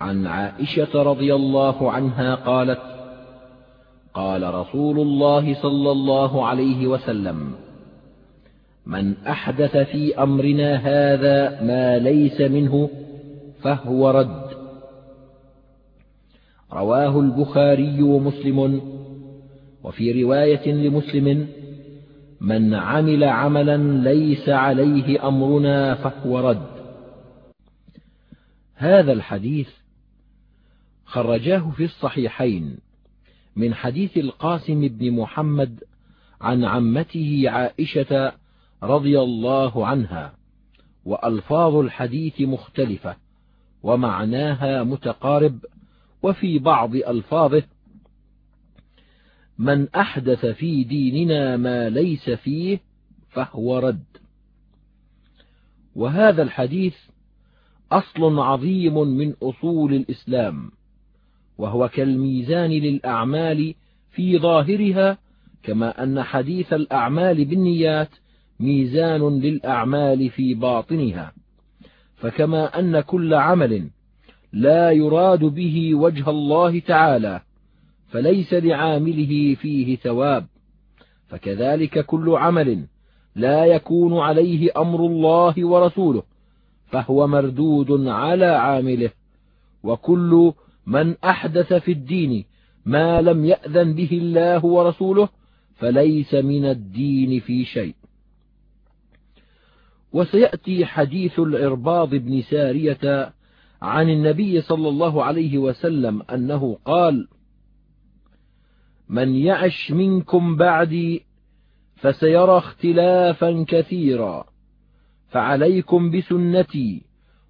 عن عائشة رضي الله عنها قالت قال رسول الله صلى الله عليه وسلم من أحدث في أمرنا هذا ما ليس منه فهو رد. رواه البخاري ومسلم وفي رواية لمسلم من عمل عملا ليس عليه أمرنا فهو رد. هذا الحديث خرجاه في الصحيحين من حديث القاسم بن محمد عن عمته عائشة رضي الله عنها وألفاظ الحديث مختلفة ومعناها متقارب وفي بعض ألفاظه من أحدث في ديننا ما ليس فيه فهو رد. وهذا الحديث أصل عظيم من أصول الإسلام. وهو كالميزان للأعمال في ظاهرها كما أن حديث الأعمال بالنيات ميزان للأعمال في باطنها. فكما أن كل عمل لا يراد به وجه الله تعالى فليس لعامله فيه ثواب. فكذلك كل عمل لا يكون عليه أمر الله ورسوله فهو مردود على عامله وكل من أحدث في الدين ما لم يأذن به الله ورسوله فليس من الدين في شيء. وسيأتي حديث العرباض بن سارية عن النبي صلى الله عليه وسلم أنه قال من يعش منكم بعدي فسيرى اختلافا كثيرا فعليكم بسنتي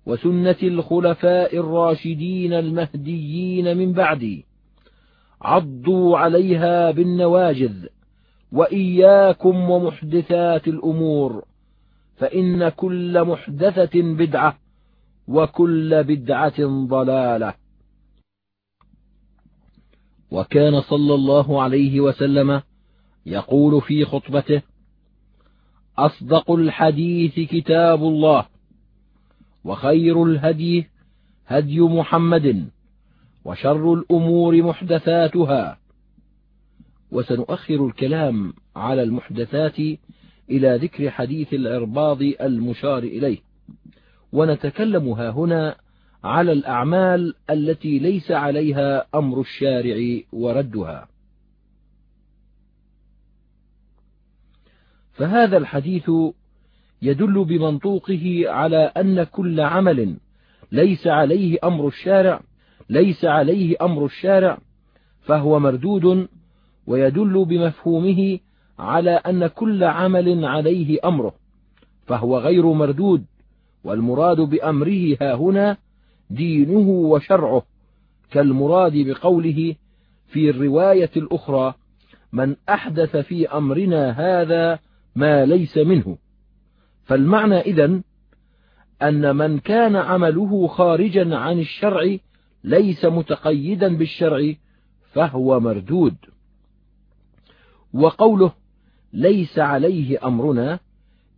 وسنة الخلفاء الراشدين المهديين من بعدي. عضوا عليها بالنواجذ وإياكم ومحدثات الأمور فإن كل محدثة بدعة وكل بدعة ضلالة. وكان صلى الله عليه وسلم يقول في خطبته أصدق الحديث كتاب الله وخير الهدي هدي محمد وشر الأمور محدثاتها. وسنؤخر الكلام على المحدثات إلى ذكر حديث العرباض المشار إليه. ونتكلم ها هنا على الأعمال التي ليس عليها أمر الشارع وردها. فهذا الحديث يدل بمنطوقه على أن كل عمل ليس عليه أمر الشارع ليس عليه أمر الشارع فهو مردود ويدل بمفهومه على أن كل عمل عليه أمره فهو غير مردود والمراد بأمره ها هنا دينه وشرعه كالمراد بقوله في الرواية الأخرى من أحدث في أمرنا هذا ما ليس منه فالمعنى إذن أن من كان عمله خارجا عن الشرع ليس متقيدا بالشرع فهو مردود. وقوله ليس عليه أمرنا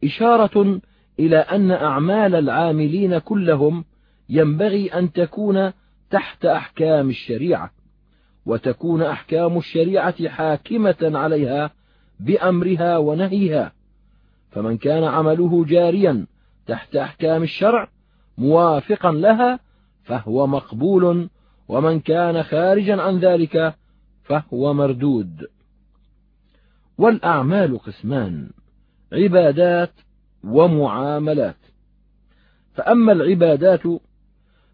إشارة إلى أن أعمال العاملين كلهم ينبغي أن تكون تحت أحكام الشريعة وتكون أحكام الشريعة حاكمة عليها بأمرها ونهيها. فمن كان عمله جاريا تحت أحكام الشرع موافقا لها فهو مقبول ومن كان خارجا عن ذلك فهو مردود. والأعمال قسمان عبادات ومعاملات. فأما العبادات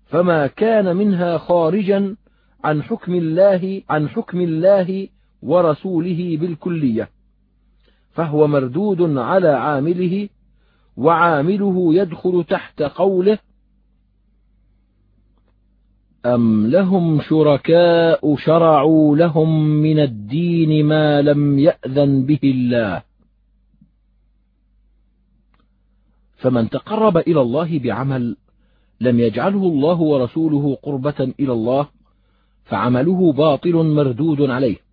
فما كان منها خارجا عن حكم الله عن حكم الله ورسوله بالكلية. فهو مردود على عامله وعامله يدخل تحت قوله أم لهم شركاء شرعوا لهم من الدين ما لم يأذن به الله. فمن تقرب إلى الله بعمل لم يجعله الله ورسوله قربة إلى الله فعمله باطل مردود عليه.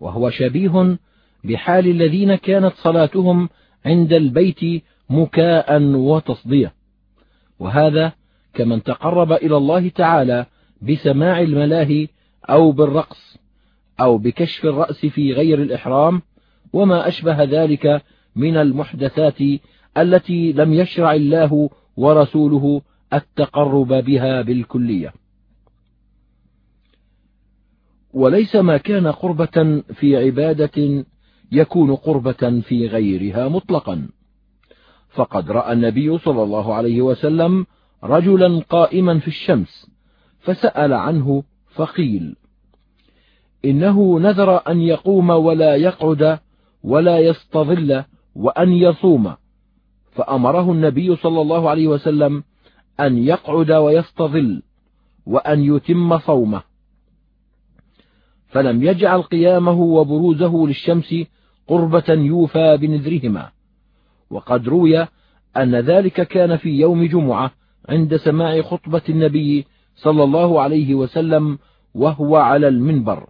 وهو شبيه بحال الذين كانت صلاتهم عند البيت مكاء وتصدية. وهذا كمن تقرب إلى الله تعالى بسماع الملاهي أو بالرقص أو بكشف الرأس في غير الإحرام وما أشبه ذلك من المحدثات التي لم يشرع الله ورسوله التقرب بها بالكلية. وليس ما كان قربة في عبادة يكون قربة في غيرها مطلقا. فقد رأى النبي صلى الله عليه وسلم رجلا قائما في الشمس فسأل عنه فقيل إنه نذر أن يقوم ولا يقعد ولا يستظل وأن يصوم. فأمره النبي صلى الله عليه وسلم أن يقعد ويستظل وأن يتم صومه. فلم يجعل قيامه وبروزه للشمس قربة يوفى بنذرهما. وقد روي أن ذلك كان في يوم جمعة عند سماع خطبة النبي صلى الله عليه وسلم وهو على المنبر.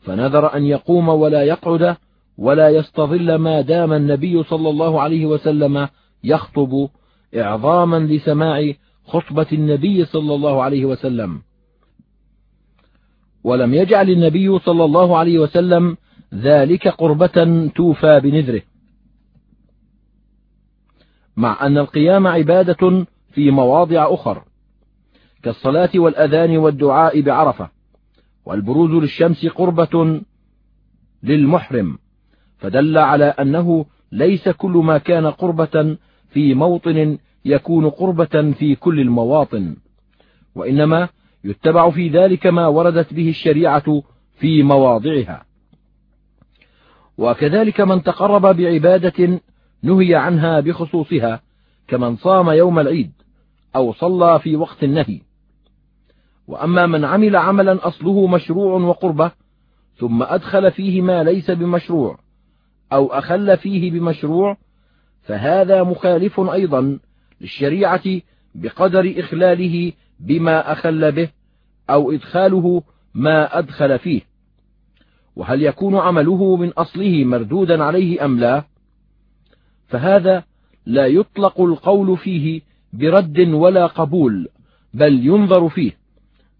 فنذر أن يقوم ولا يقعد ولا يستظل ما دام النبي صلى الله عليه وسلم يخطب إعظاما لسماع خطبة النبي صلى الله عليه وسلم. ولم يجعل النبي صلى الله عليه وسلم ذلك قربة توفى بنذره. مع أن القيام عبادة في مواضع أخر كالصلاة والأذان والدعاء بعرفة والبروز للشمس قربة للمحرم فدل على أنه ليس كل ما كان قربة في موطن يكون قربة في كل المواطن وإنما يتبع في ذلك ما وردت به الشريعة في مواضعها. وكذلك من تقرب بعبادة نهي عنها بخصوصها كمن صام يوم العيد أو صلى في وقت النهي. وأما من عمل عملا أصله مشروع وقربة ثم أدخل فيه ما ليس بمشروع أو أخل فيه بمشروع فهذا مخالف أيضا للشريعة بقدر إخلاله بما أخل به أو إدخاله ما أدخل فيه. وهل يكون عمله من أصله مردودا عليه أم لا؟ فهذا لا يطلق القول فيه برد ولا قبول بل ينظر فيه.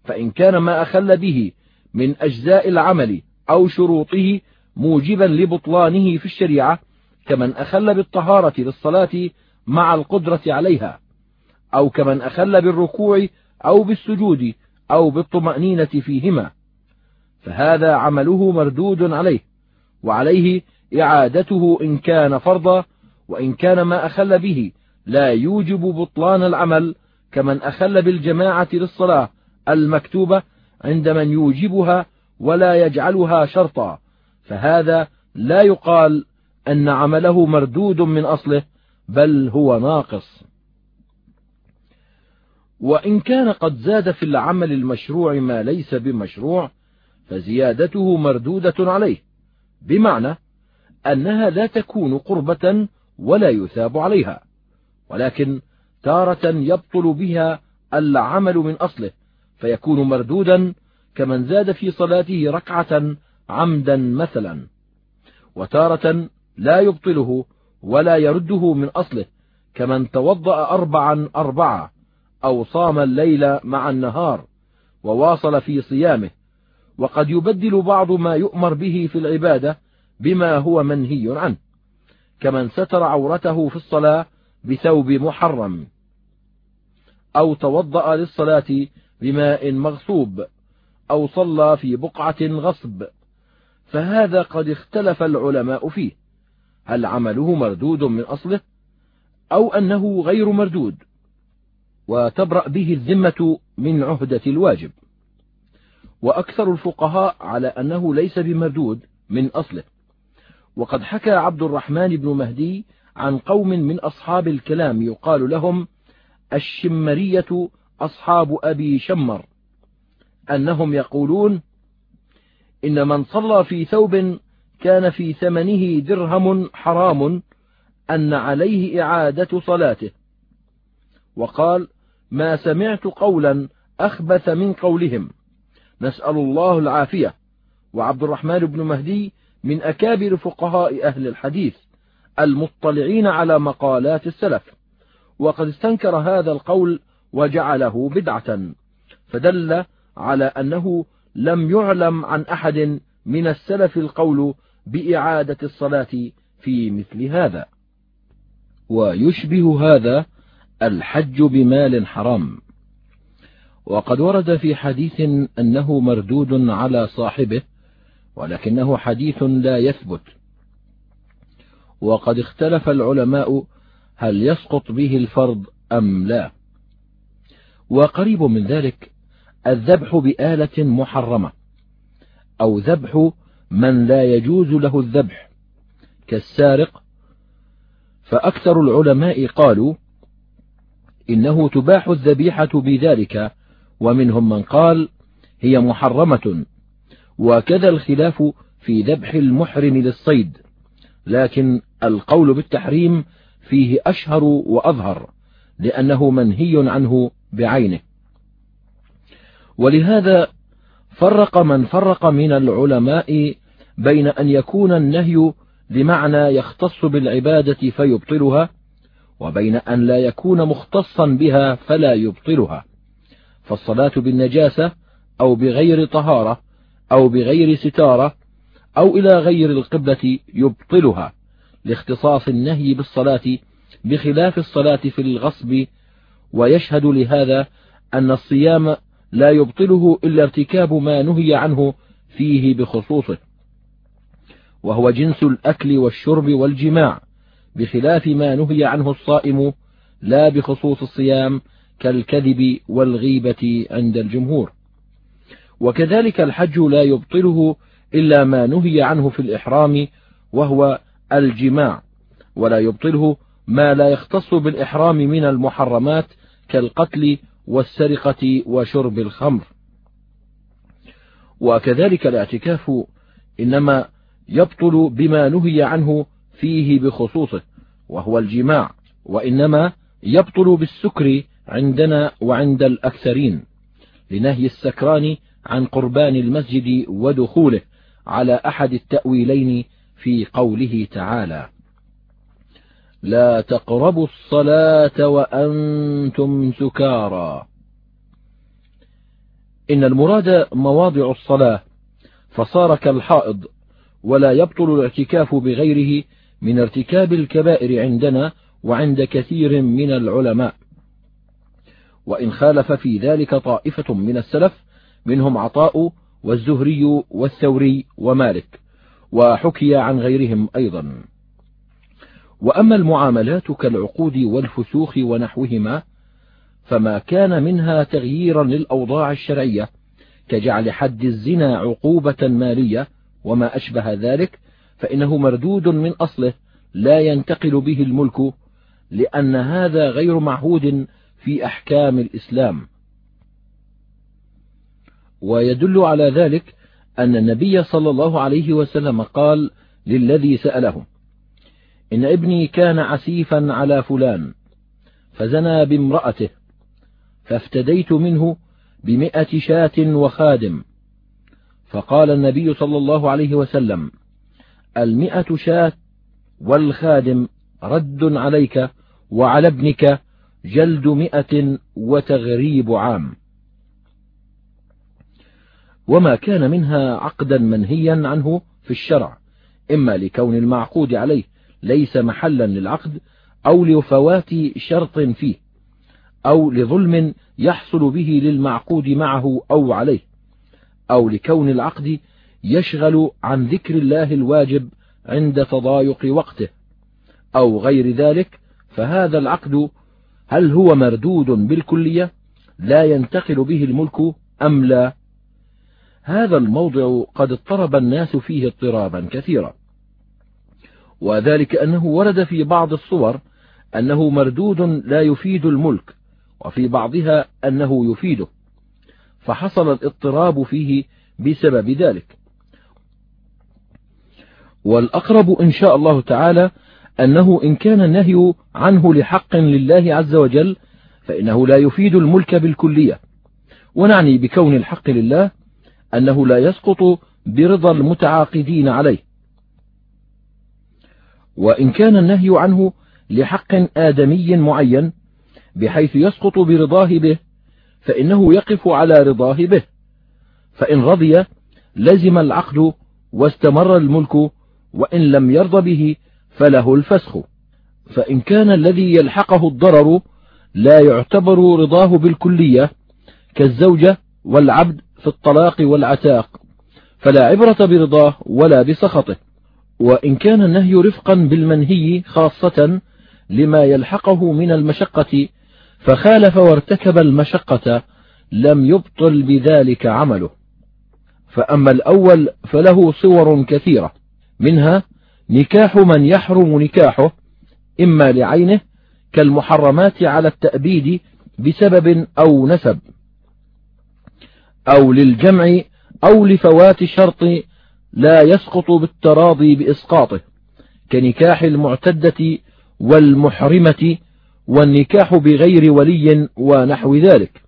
فإن كان ما أخل به من أجزاء العمل أو شروطه موجبا لبطلانه في الشريعة كمن أخل بالطهارة للصلاة مع القدرة عليها أو كمن أخل بالركوع أو بالسجود أو بالطمأنينة فيهما فهذا عمله مردود عليه وعليه إعادته إن كان فرضا وإن كان ما أخل به لا يوجب بطلان العمل كمن أخل بالجماعة للصلاة المكتوبة عند من يوجبها ولا يجعلها شرطا فهذا لا يقال أن عمله مردود من أصله بل هو ناقص. وإن كان قد زاد في العمل المشروع ما ليس بمشروع فزيادته مردودة عليه. بمعنى أنها لا تكون قربة ولا يثاب عليها ولكن تارة يبطل بها العمل من أصله فيكون مردودا كمن زاد في صلاته ركعة عمدا مثلا. وتارة لا يبطله ولا يرده من أصله كمن توضأ أربعا أربعة أو صام الليل مع النهار وواصل في صيامه. وقد يبدل بعض ما يؤمر به في العبادة بما هو منهي عنه كمن ستر عورته في الصلاة بثوب محرم أو توضأ للصلاة بماء مغصوب أو صلى في بقعة غصب. فهذا قد اختلف العلماء فيه هل عمله مردود من أصله أو أنه غير مردود. وتبرأ به الذمة من عهدة الواجب. وأكثر الفقهاء على أنه ليس بمردود من أصله. وقد حكى عبد الرحمن بن مهدي عن قوم من أصحاب الكلام يقال لهم الشمرية أصحاب أبي شمر أنهم يقولون إن من صلى في ثوب كان في ثمنه درهم حرام أن عليه إعادة صلاته. وقال ما سمعت قولا أخبث من قولهم. نسأل الله العافية. وعبد الرحمن بن مهدي من أكابر فقهاء أهل الحديث المطلعين على مقالات السلف. وقد استنكر هذا القول وجعله بدعة. فدل على أنه لم يعلم عن أحد من السلف القول بإعادة الصلاة في مثل هذا. ويشبه هذا الحج بمال حرام. وقد ورد في حديث أنه مردود على صاحبه ولكنه حديث لا يثبت. وقد اختلف العلماء هل يسقط به الفرض أم لا. وقريب من ذلك الذبح بآلة محرمة أو ذبح من لا يجوز له الذبح. كالسارق فأكثر العلماء قالوا إنه تباح الذبيحة بذلك ومنهم من قال هي محرمة وكذا الخلاف في ذبح المحرم للصيد لكن القول بالتحريم فيه أشهر وأظهر لأنه منهي عنه بعينه. ولهذا فرق من فرق من العلماء بين أن يكون النهي بمعنى يختص بالعبادة فيبطلها وبين أن لا يكون مختصا بها فلا يبطلها. فالصلاة بالنجاسة أو بغير طهارة أو بغير ستارة أو إلى غير القبلة يبطلها لاختصاص النهي بالصلاة بخلاف الصلاة في الغصب. ويشهد لهذا أن الصيام لا يبطله إلا ارتكاب ما نهي عنه فيه بخصوصه وهو جنس الأكل والشرب والجماع. بخلاف ما نهي عنه الصائم لا بخصوص الصيام كالكذب والغيبة عند الجمهور. وكذلك الحج لا يبطله إلا ما نهي عنه في الإحرام وهو الجماع ولا يبطله ما لا يختص بالإحرام من المحرمات كالقتل والسرقة وشرب الخمر. وكذلك الاعتكاف إنما يبطل بما نهي عنه فيه بخصوصه وهو الجماع وإنما يبطل بالسكر عندنا وعند الأكثرين لنهي السكران عن قربان المسجد ودخوله على أحد التأويلين في قوله تعالى لا تقربوا الصلاة وأنتم سكارى إن المراد مواضع الصلاة فصار كالحائض ولا يبطل الاعتكاف بغيره من ارتكاب الكبائر عندنا وعند كثير من العلماء. وإن خالف في ذلك طائفة من السلف منهم عطاء والزهري والثوري ومالك وحكي عن غيرهم أيضا. وأما المعاملات كالعقود والفسوخ ونحوهما فما كان منها تغييرا للأوضاع الشرعية كجعل حد الزنا عقوبة مالية وما أشبه ذلك فإنه مردود من أصله لا ينتقل به الملك لأن هذا غير معهود في أحكام الإسلام. ويدل على ذلك أن النبي صلى الله عليه وسلم قال للذي سأله إن ابني كان عسيفا على فلان فزنى بامرأته فافتديت منه بمئة شاة وخادم. فقال النبي صلى الله عليه وسلم المئة شاة والخادم رد عليك وعلى ابنك جلد مئة وتغريب عام. وما كان منها عقدا منهيا عنه في الشرع إما لكون المعقود عليه ليس محلا للعقد أو لفوات شرط فيه أو لظلم يحصل به للمعقود معه أو عليه أو لكون العقد يشغل عن ذكر الله الواجب عند تضايق وقته. أو غير ذلك فهذا العقد هل هو مردود بالكلية؟ لا ينتقل به الملك أم لا؟ هذا الموضع قد اضطرب الناس فيه اضطرابا كثيرا. وذلك أنه ورد في بعض الصور أنه مردود لا يفيد الملك وفي بعضها أنه يفيده. فحصل الاضطراب فيه بسبب ذلك. والأقرب إن شاء الله تعالى أنه إن كان النهي عنه لحق لله عز وجل فإنه لا يفيد الملك بالكلية. ونعني بكون الحق لله أنه لا يسقط برضا المتعاقدين عليه. وإن كان النهي عنه لحق آدمي معين بحيث يسقط برضاه به فإنه يقف على رضاه به. فإن رضي لزم العقد واستمر الملك وإن لم يرض به فله الفسخ. فإن كان الذي يلحقه الضرر لا يعتبر رضاه بالكلية كالزوجة والعبد في الطلاق والعتاق فلا عبرة برضاه ولا بسخطه. وإن كان النهي رفقا بالمنهي خاصة لما يلحقه من المشقة فخالف وارتكب المشقة لم يبطل بذلك عمله. فأما الأول فله صور كثيرة. منها نكاح من يحرم نكاحه إما لعينه كالمحرمات على التأبيد بسبب أو نسب أو للجمع أو لفوات شرط لا يسقط بالتراضي بإسقاطه كنكاح المعتدة والمحرمة والنكاح بغير ولي ونحو ذلك.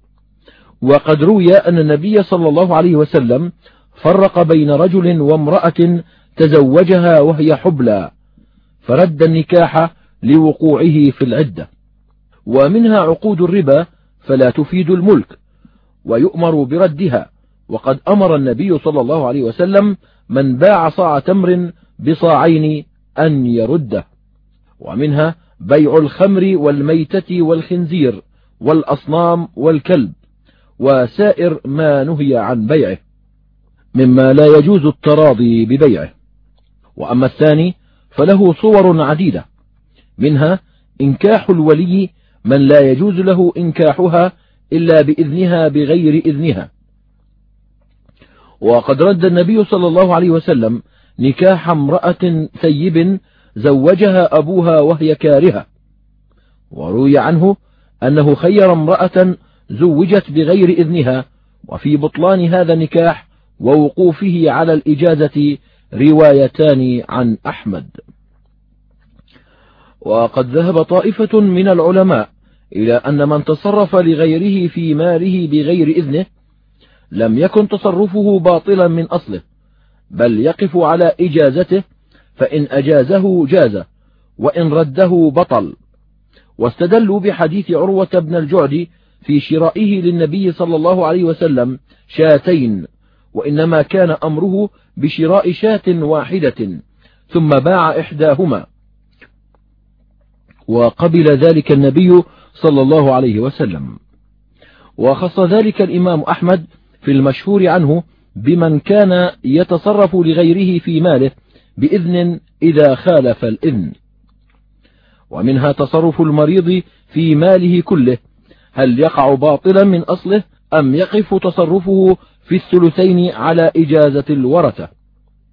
وقد روي أن النبي صلى الله عليه وسلم فرق بين رجل وامرأة تزوجها وهي حبلى فرد النكاح لوقوعه في العدة. ومنها عقود الربا فلا تفيد الملك ويؤمر بردها. وقد أمر النبي صلى الله عليه وسلم من باع صاع تمر بصاعين أن يرده. ومنها بيع الخمر والميتة والخنزير والأصنام والكلب وسائر ما نهي عن بيعه مما لا يجوز التراضي ببيعه. وأما الثاني فله صور عديدة منها إنكاح الولي من لا يجوز له إنكاحها إلا بإذنها بغير إذنها. وقد رد النبي صلى الله عليه وسلم نكاح امرأة ثيب زوجها أبوها وهي كارهة وروي عنه أنه خير امرأة زوجت بغير إذنها وفي بطلان هذا النكاح ووقوفه على الإجازة روايتان عن أحمد. وقد ذهب طائفة من العلماء إلى أن من تصرف لغيره في ماله بغير إذنه لم يكن تصرفه باطلا من أصله بل يقف على إجازته فإن أجازه جاز وإن رده بطل. واستدلوا بحديث عروة بن الجعد في شرائه للنبي صلى الله عليه وسلم شاتين وإنما كان أمره بشراء شاة واحدة ثم باع إحداهما. وقبل ذلك النبي صلى الله عليه وسلم. وخص ذلك الإمام أحمد في المشهور عنه بمن كان يتصرف لغيره في ماله بإذن إذا خالف الإذن. ومنها تصرف المريض في ماله كله هل يقع باطلا من أصله أم يقف تصرفه في الثلثين على إجازة الورثة.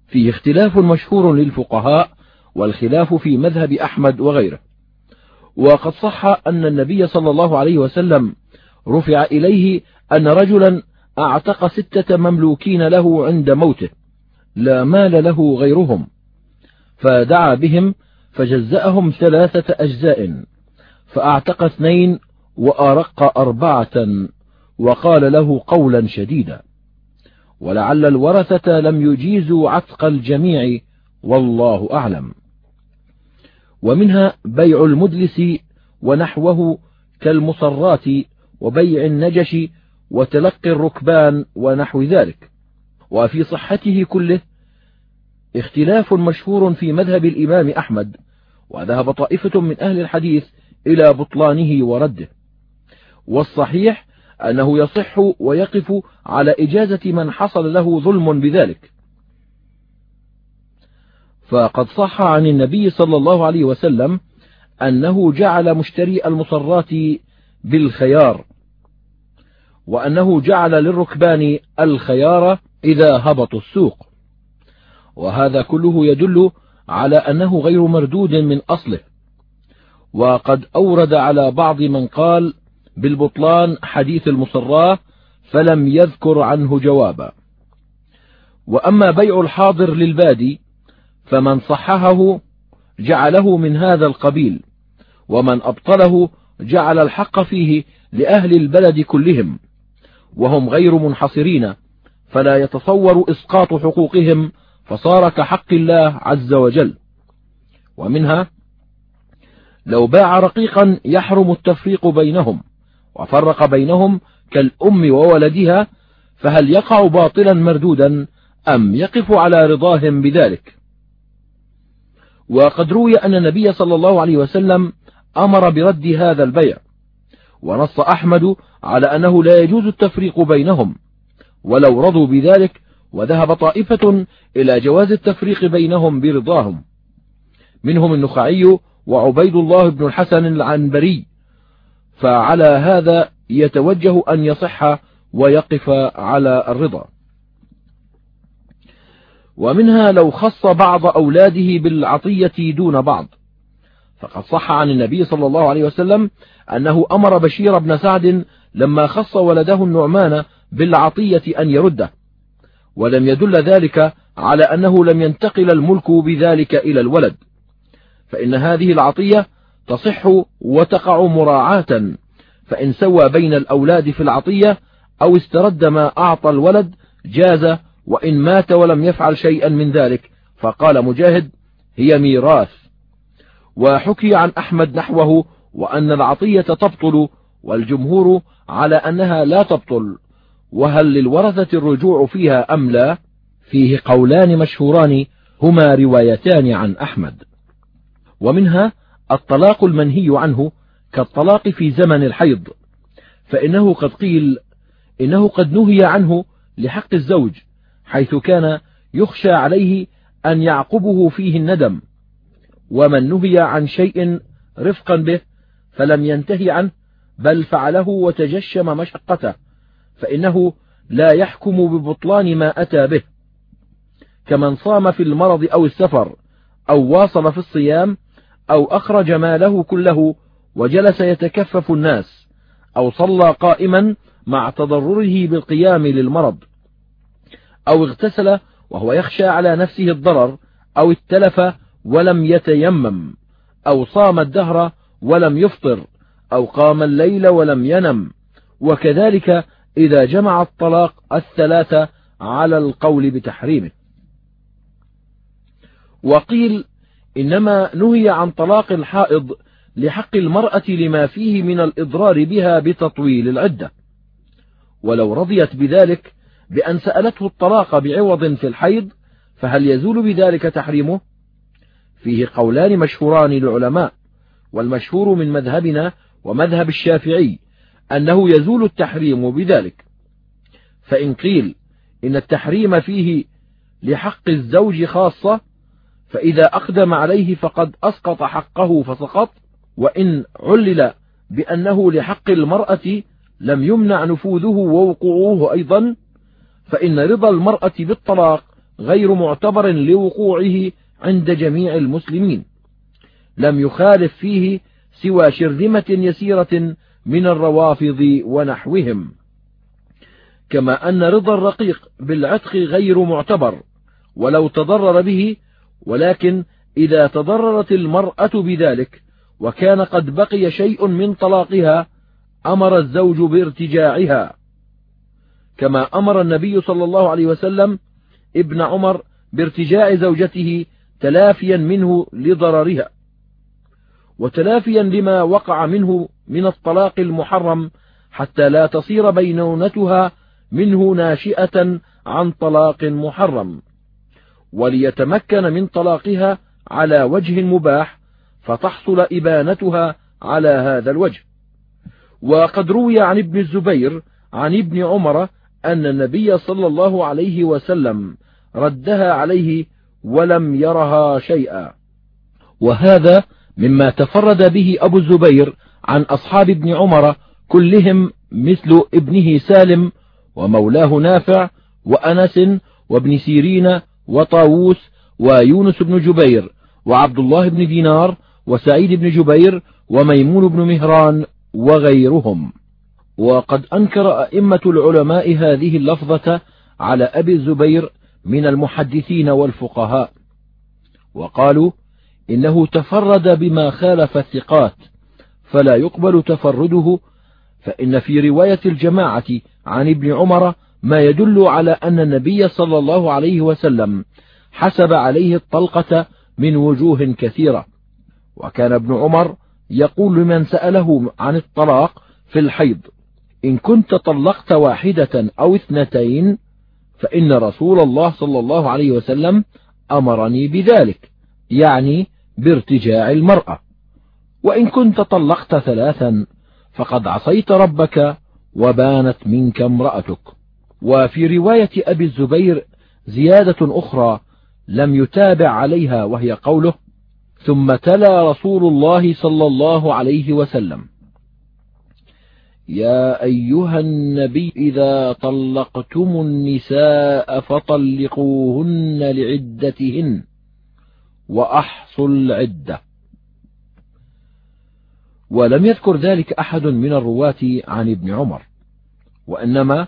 فيه اختلاف مشهور للفقهاء والخلاف في مذهب أحمد وغيره. وقد صح أن النبي صلى الله عليه وسلم رفع إليه أن رجلا أعتق ستة مملوكين له عند موته لا مال له غيرهم. فدعا بهم فجزأهم ثلاثة أجزاء فأعتق اثنين وأرق أربعة وقال له قولا شديدا. ولعل الورثة لم يجيزوا عتق الجميع والله أعلم. ومنها بيع المدلس ونحوه كالمصرات وبيع النجش وتلقي الركبان ونحو ذلك. وفي صحته كله اختلاف مشهور في مذهب الإمام أحمد وذهب طائفة من أهل الحديث إلى بطلانه ورده. والصحيح أنه يصح ويقف على إجازة من حصل له ظلم بذلك. فقد صح عن النبي صلى الله عليه وسلم أنه جعل مشتري المصرات بالخيار وأنه جعل للركبان الخيار إذا هبطوا السوق. وهذا كله يدل على أنه غير مردود من أصله. وقد أورد على بعض من قال بالبطلان حديث المصراه فلم يذكر عنه جوابا. وأما بيع الحاضر للبادي فمن صححه جعله من هذا القبيل ومن أبطله جعل الحق فيه لأهل البلد كلهم وهم غير منحصرين فلا يتصور إسقاط حقوقهم فصار كحق الله عز وجل. ومنها لو باع رقيقا يحرم التفريق بينهم وفرق بينهم كالأم وولدها فهل يقع باطلا مردودا أم يقف على رضاهم بذلك؟ وقد روي أن النبي صلى الله عليه وسلم أمر برد هذا البيع ونص أحمد على أنه لا يجوز التفريق بينهم ولو رضوا بذلك وذهب طائفة إلى جواز التفريق بينهم برضاهم منهم النخعي وعبيد الله بن الحسن العنبري فعلى هذا يتوجه أن يصح ويقف على الرضا. ومنها لو خص بعض أولاده بالعطية دون بعض. فقد صح عن النبي صلى الله عليه وسلم أنه أمر بشير بن سعد لما خص ولده النعمان بالعطية أن يرده. ولم يدل ذلك على أنه لم ينتقل الملك بذلك إلى الولد. فإن هذه العطية تصح وتقع مراعاة فإن سوى بين الأولاد في العطية أو استرد ما أعطى الولد جاز وإن مات ولم يفعل شيئا من ذلك فقال مجاهد هي ميراث. وحكي عن أحمد نحوه وأن العطية تبطل والجمهور على أنها لا تبطل. وهل للورثة الرجوع فيها أم لا؟ فيه قولان مشهوران هما روايتان عن أحمد. ومنها الطلاق المنهي عنه كالطلاق في زمن الحيض فإنه قد قيل إنه قد نهي عنه لحق الزوج حيث كان يخشى عليه أن يعقبه فيه الندم ومن نهي عن شيء رفقا به فلم ينتهي عنه بل فعله وتجشم مشقته فإنه لا يحكم ببطلان ما أتى به كمن صام في المرض أو السفر أو واصل في الصيام أو أخرج ماله كله وجلس يتكفف الناس أو صلى قائما مع تضرره بالقيام للمرض أو اغتسل وهو يخشى على نفسه الضرر أو اتلف ولم يتيمم أو صام الدهر ولم يفطر أو قام الليل ولم ينم وكذلك إذا جمع الطلاق الثلاثة على القول بتحريمه. وقيل إنما نهي عن طلاق الحائض لحق المرأة لما فيه من الإضرار بها بتطويل العدة. ولو رضيت بذلك بأن سألته الطلاق بعوض في الحيض فهل يزول بذلك تحريمه؟ فيه قولان مشهوران للعلماء والمشهور من مذهبنا ومذهب الشافعي أنه يزول التحريم بذلك. فإن قيل إن التحريم فيه لحق الزوج خاصة فإذا أقدم عليه فقد أسقط حقه فسقط وإن علل بأنه لحق المرأة لم يمنع نفوذه ووقوعه أيضا فإن رضا المرأة بالطلاق غير معتبر لوقوعه عند جميع المسلمين. لم يخالف فيه سوى شرذمة يسيرة من الروافض ونحوهم. كما أن رضا الرقيق بالعتق غير معتبر ولو تضرر به ولكن إذا تضررت المرأة بذلك وكان قد بقي شيء من طلاقها أمر الزوج بارتجاعها. كما أمر النبي صلى الله عليه وسلم ابن عمر بارتجاع زوجته تلافيا منه لضررها. وتلافيا لما وقع منه من الطلاق المحرم حتى لا تصير بينونتها منه ناشئة عن طلاق محرم. وليتمكن من طلاقها على وجه مباح فتحصل إبانتها على هذا الوجه. وقد روي عن ابن الزبير عن ابن عمر أن النبي صلى الله عليه وسلم ردها عليه ولم يرها شيئا. وهذا مما تفرد به أبو الزبير عن أصحاب ابن عمر كلهم مثل ابنه سالم ومولاه نافع وأنس وابن سيرين وطاووس ويونس بن جبير وعبد الله بن دينار وسعيد بن جبير وميمون بن مهران وغيرهم. وقد أنكر أئمة العلماء هذه اللفظة على أبي الزبير من المحدثين والفقهاء. وقالوا إنه تفرد بما خالف الثقات فلا يقبل تفرده فإن في رواية الجماعة عن ابن عمر ما يدل على أن النبي صلى الله عليه وسلم حسب عليه الطلقة من وجوه كثيرة. وكان ابن عمر يقول لمن سأله عن الطلاق في الحيض إن كنت طلقت واحدة أو اثنتين فإن رسول الله صلى الله عليه وسلم أمرني بذلك يعني بارتجاع المرأة. وإن كنت طلقت ثلاثا فقد عصيت ربك وبانت منك امرأتك. وفي رواية أبي الزبير زيادة أخرى لم يتابع عليها وهي قوله ثم تلا رسول الله صلى الله عليه وسلم. يا أيها النبي إذا طلقتم النساء فطلقوهن لعدتهن وأحصوا العدة. ولم يذكر ذلك أحد من الرواة عن ابن عمر وإنما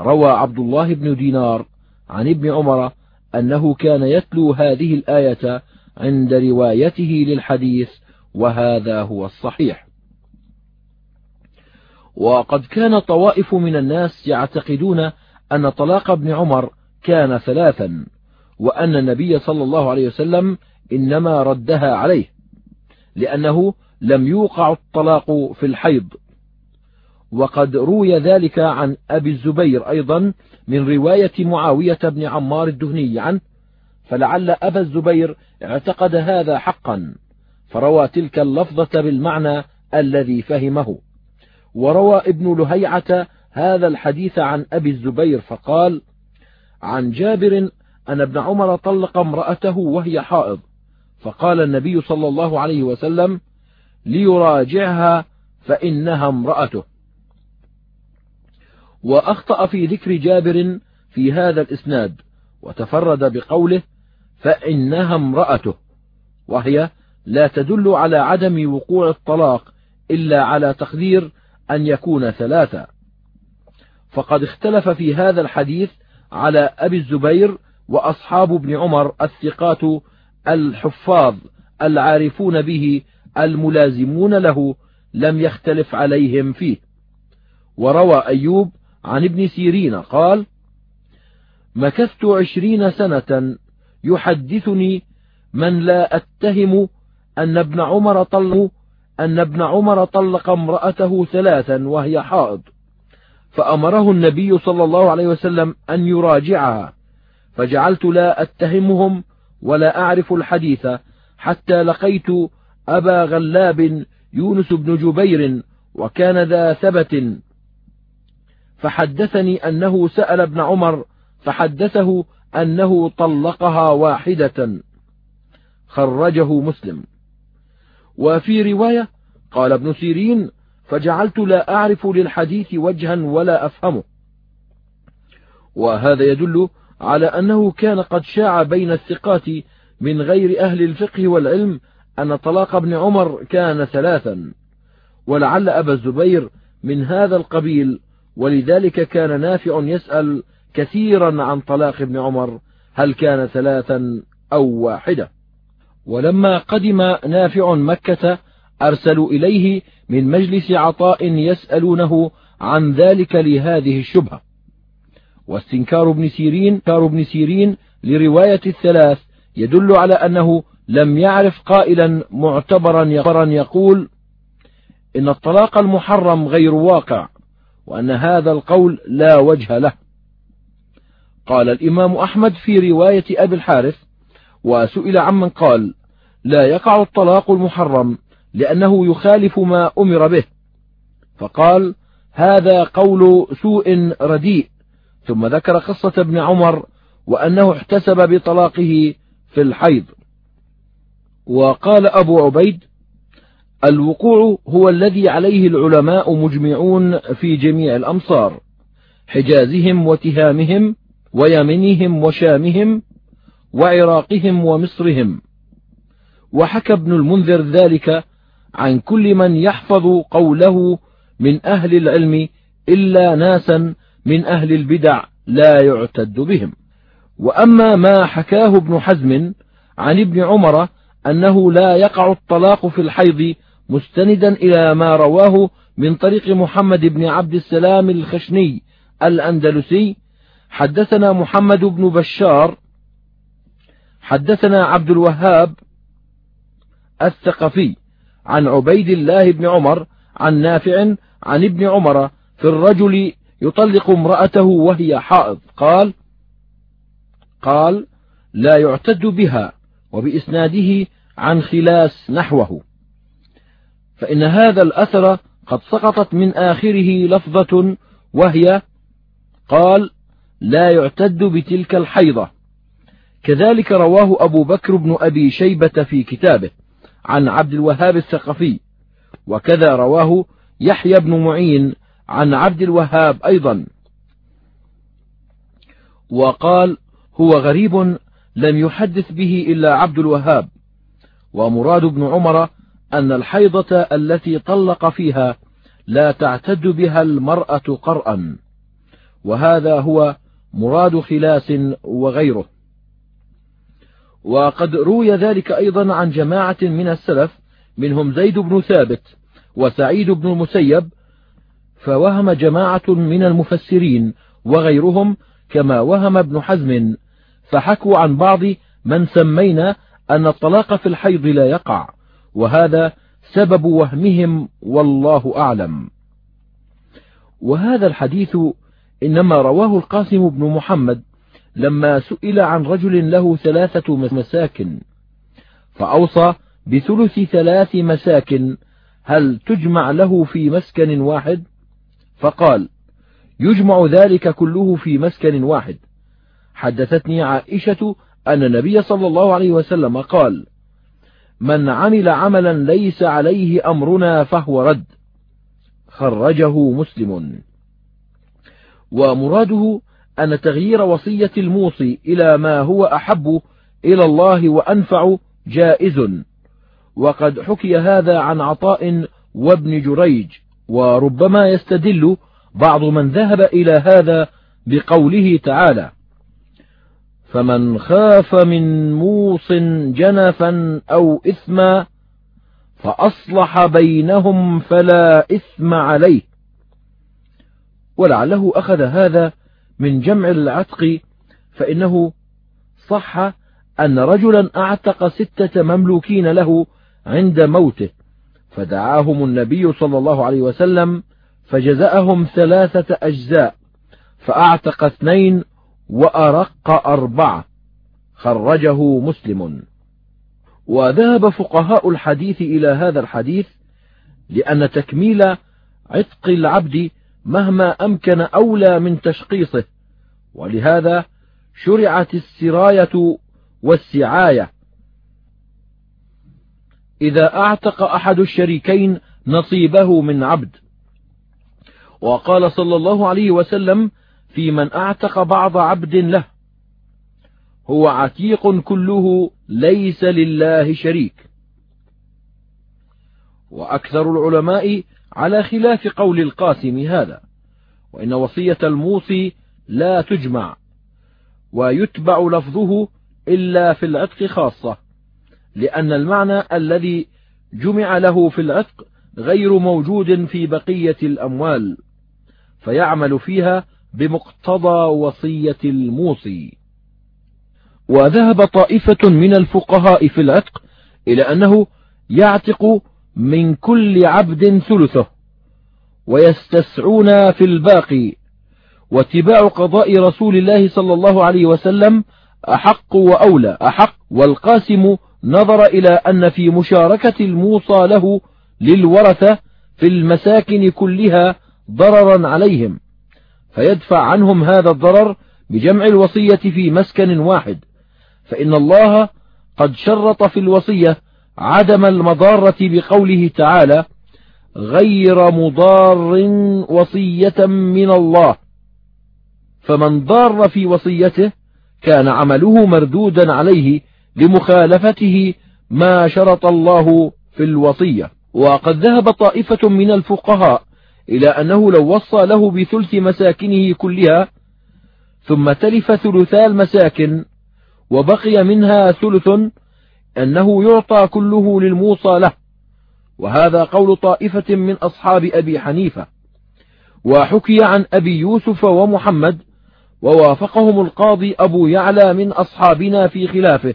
روى عبد الله بن دينار عن ابن عمر أنه كان يتلو هذه الآية عند روايته للحديث وهذا هو الصحيح. وقد كان طوائف من الناس يعتقدون أن طلاق ابن عمر كان ثلاثا وأن النبي صلى الله عليه وسلم إنما ردها عليه لأنه لم يوقع الطلاق في الحيض. وقد روي ذلك عن أبي الزبير أيضا من رواية معاوية بن عمار الدهني عنه فلعل أبا الزبير اعتقد هذا حقا فروى تلك اللفظة بالمعنى الذي فهمه. وروى ابن لهيعة هذا الحديث عن أبي الزبير فقال عن جابر أن ابن عمر طلق امرأته وهي حائض فقال النبي صلى الله عليه وسلم ليراجعها فإنها امرأته وأخطأ في ذكر جابر في هذا الإسناد وتفرد بقوله فإنها امرأته وهي لا تدل على عدم وقوع الطلاق إلا على تقدير أن يكون ثلاثة. فقد اختلف في هذا الحديث على أبي الزبير وأصحاب ابن عمر الثقات الحفاظ العارفون به الملازمون له لم يختلف عليهم فيه. وروى أيوب عن ابن سيرين قال مكثت عشرين سنة يحدثني من لا أتهم أن ابن عمر طلق أن ابن عمر طلق امرأته ثلاثا وهي حائض فأمره النبي صلى الله عليه وسلم أن يراجعها فجعلت لا أتهمهم ولا أعرف الحديث حتى لقيت أبا غلاب يونس بن جبير وكان ذا ثبت فحدثني أنه سأل ابن عمر فحدثه أنه طلقها واحدة. خرجه مسلم. وفي رواية قال ابن سيرين فجعلت لا أعرف للحديث وجها ولا أفهمه. وهذا يدل على أنه كان قد شاع بين الثقات من غير أهل الفقه والعلم أن طلاق ابن عمر كان ثلاثا. ولعل أبا الزبير من هذا القبيل ولذلك كان نافع يسأل كثيرا عن طلاق ابن عمر هل كان ثلاثا أو واحدة؟ ولما قدم نافع مكة أرسلوا إليه من مجلس عطاء يسألونه عن ذلك لهذه الشبهة. واستنكار ابن سيرين كار ابن سيرين لرواية الثلاث يدل على أنه لم يعرف قائلا معتبرا يقول إن الطلاق المحرم غير واقع. وأن هذا القول لا وجه له. قال الإمام أحمد في رواية أبي الحارث وسئل عمن قال لا يقع الطلاق المحرم لأنه يخالف ما أمر به. فقال هذا قول سوء رديء. ثم ذكر قصة ابن عمر وأنه احتسب بطلاقه في الحيض. وقال أبو عبيد الوقوع هو الذي عليه العلماء مجمعون في جميع الأمصار حجازهم وتهامهم ويمنهم وشامهم وعراقهم ومصرهم. وحكى ابن المنذر ذلك عن كل من يحفظ قوله من أهل العلم إلا ناسا من أهل البدع لا يعتد بهم. وأما ما حكاه ابن حزم عن ابن عمر أنه لا يقع الطلاق في الحيض مستندا إلى ما رواه من طريق محمد بن عبد السلام الخشني الأندلسي. حدثنا محمد بن بشار حدثنا عبد الوهاب الثقفي عن عبيد الله بن عمر عن نافع عن ابن عمر في الرجل يطلق امرأته وهي حائض. قال قال لا يعتد بها وبإسناده عن خلاس نحوه. فإن هذا الأثر قد سقطت من آخره لفظة وهي قال لا يعتد بتلك الحيضة. كذلك رواه أبو بكر بن أبي شيبة في كتابه عن عبد الوهاب الثقفي وكذا رواه يحيى بن معين عن عبد الوهاب أيضا. وقال هو غريب لم يحدث به إلا عبد الوهاب ومراد ابن عمر أن الحيضة التي طلق فيها لا تعتد بها المرأة قرأ وهذا هو مراد خلاس وغيره. وقد روي ذلك أيضا عن جماعة من السلف منهم زيد بن ثابت وسعيد بن المسيب فوهم جماعة من المفسرين وغيرهم كما وهم ابن حزم فحكوا عن بعض من سمينا أن الطلاق في الحيض لا يقع. وهذا سبب وهمهم والله أعلم. وهذا الحديث إنما رواه القاسم بن محمد لما سئل عن رجل له ثلاثة مساكن فأوصى بثلث ثلاث مساكن هل تجمع له في مسكن واحد؟ فقال يجمع ذلك كله في مسكن واحد. حدثتني عائشة أن النبي صلى الله عليه وسلم قال من عمل عملا ليس عليه أمرنا فهو رد. خرجه مسلم. ومراده أن تغيير وصية الموصي إلى ما هو أحب إلى الله وأنفع جائز. وقد حكي هذا عن عطاء وابن جريج وربما يستدل بعض من ذهب إلى هذا بقوله تعالى. فمن خاف من موص جنفا أو إثما فأصلح بينهم فلا إثم عليه. ولعله أخذ هذا من جمع العتق فإنه صح أن رجلا أعتق ستة مملوكين له عند موته فدعاهم النبي صلى الله عليه وسلم فجزأهم ثلاثة أجزاء فأعتق اثنين وأرق أربعة خرجه مسلم. وذهب فقهاء الحديث إلى هذا الحديث لأن تكميل عتق العبد مهما أمكن أولى من تشقيصه ولهذا شرعت السراية والسعاية. إذا أعتق أحد الشريكين نصيبه من عبد. وقال صلى الله عليه وسلم في من أعتق بعض عبد له. هو عتيق كله ليس لله شريك. وأكثر العلماء على خلاف قول القاسم هذا وإن وصية الموصي لا تجمع ويتبع لفظه إلا في العتق خاصة لأن المعنى الذي جمع له في العتق غير موجود في بقية الأموال فيعمل فيها بمقتضى وصية الموصي. وذهب طائفة من الفقهاء في العتق إلى أنه يعتق من كل عبد ثلثه ويستسعون في الباقي. واتباع قضاء رسول الله صلى الله عليه وسلم أحق وأولى أحق. والقاسم نظر إلى أن في مشاركة الموصى له للورثة في المساكن كلها ضررا عليهم. فيدفع عنهم هذا الضرر بجمع الوصية في مسكن واحد. فإن الله قد شرط في الوصية عدم المضارة بقوله تعالى غير مضار وصية من الله. فمن ضار في وصيته كان عمله مردودا عليه لمخالفته ما شرط الله في الوصية. وقد ذهب طائفة من الفقهاء إلى أنه لو وصى له بثلث مساكنه كلها ثم تلف ثلثا المساكن وبقي منها ثلث أنه يعطى كله للموصى له. وهذا قول طائفة من أصحاب أبي حنيفة. وحكي عن أبي يوسف ومحمد ووافقهم القاضي أبو يعلى من أصحابنا في خلافه.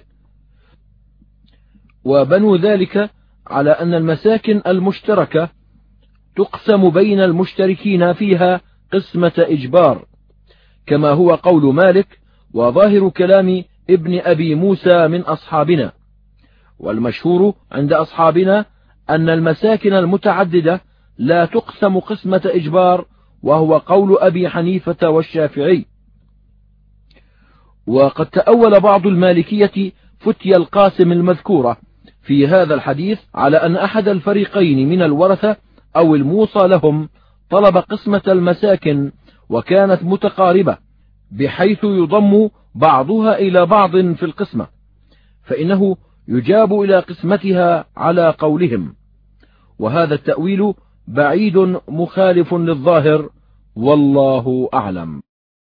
وبنو ذلك على أن المساكن المشتركة تقسم بين المشتركين فيها قسمة إجبار كما هو قول مالك وظاهر كلام ابن أبي موسى من أصحابنا. والمشهور عند أصحابنا أن المساكن المتعددة لا تقسم قسمة إجبار وهو قول أبي حنيفة والشافعي. وقد تأول بعض المالكية فتي القاسم المذكورة في هذا الحديث على أن أحد الفريقين من الورثة أو الموصى لهم طلب قسمة المساكن وكانت متقاربة بحيث يضم بعضها إلى بعض في القسمة فإنه يجاب إلى قسمتها على قولهم. وهذا التأويل بعيد مخالف للظاهر والله أعلم.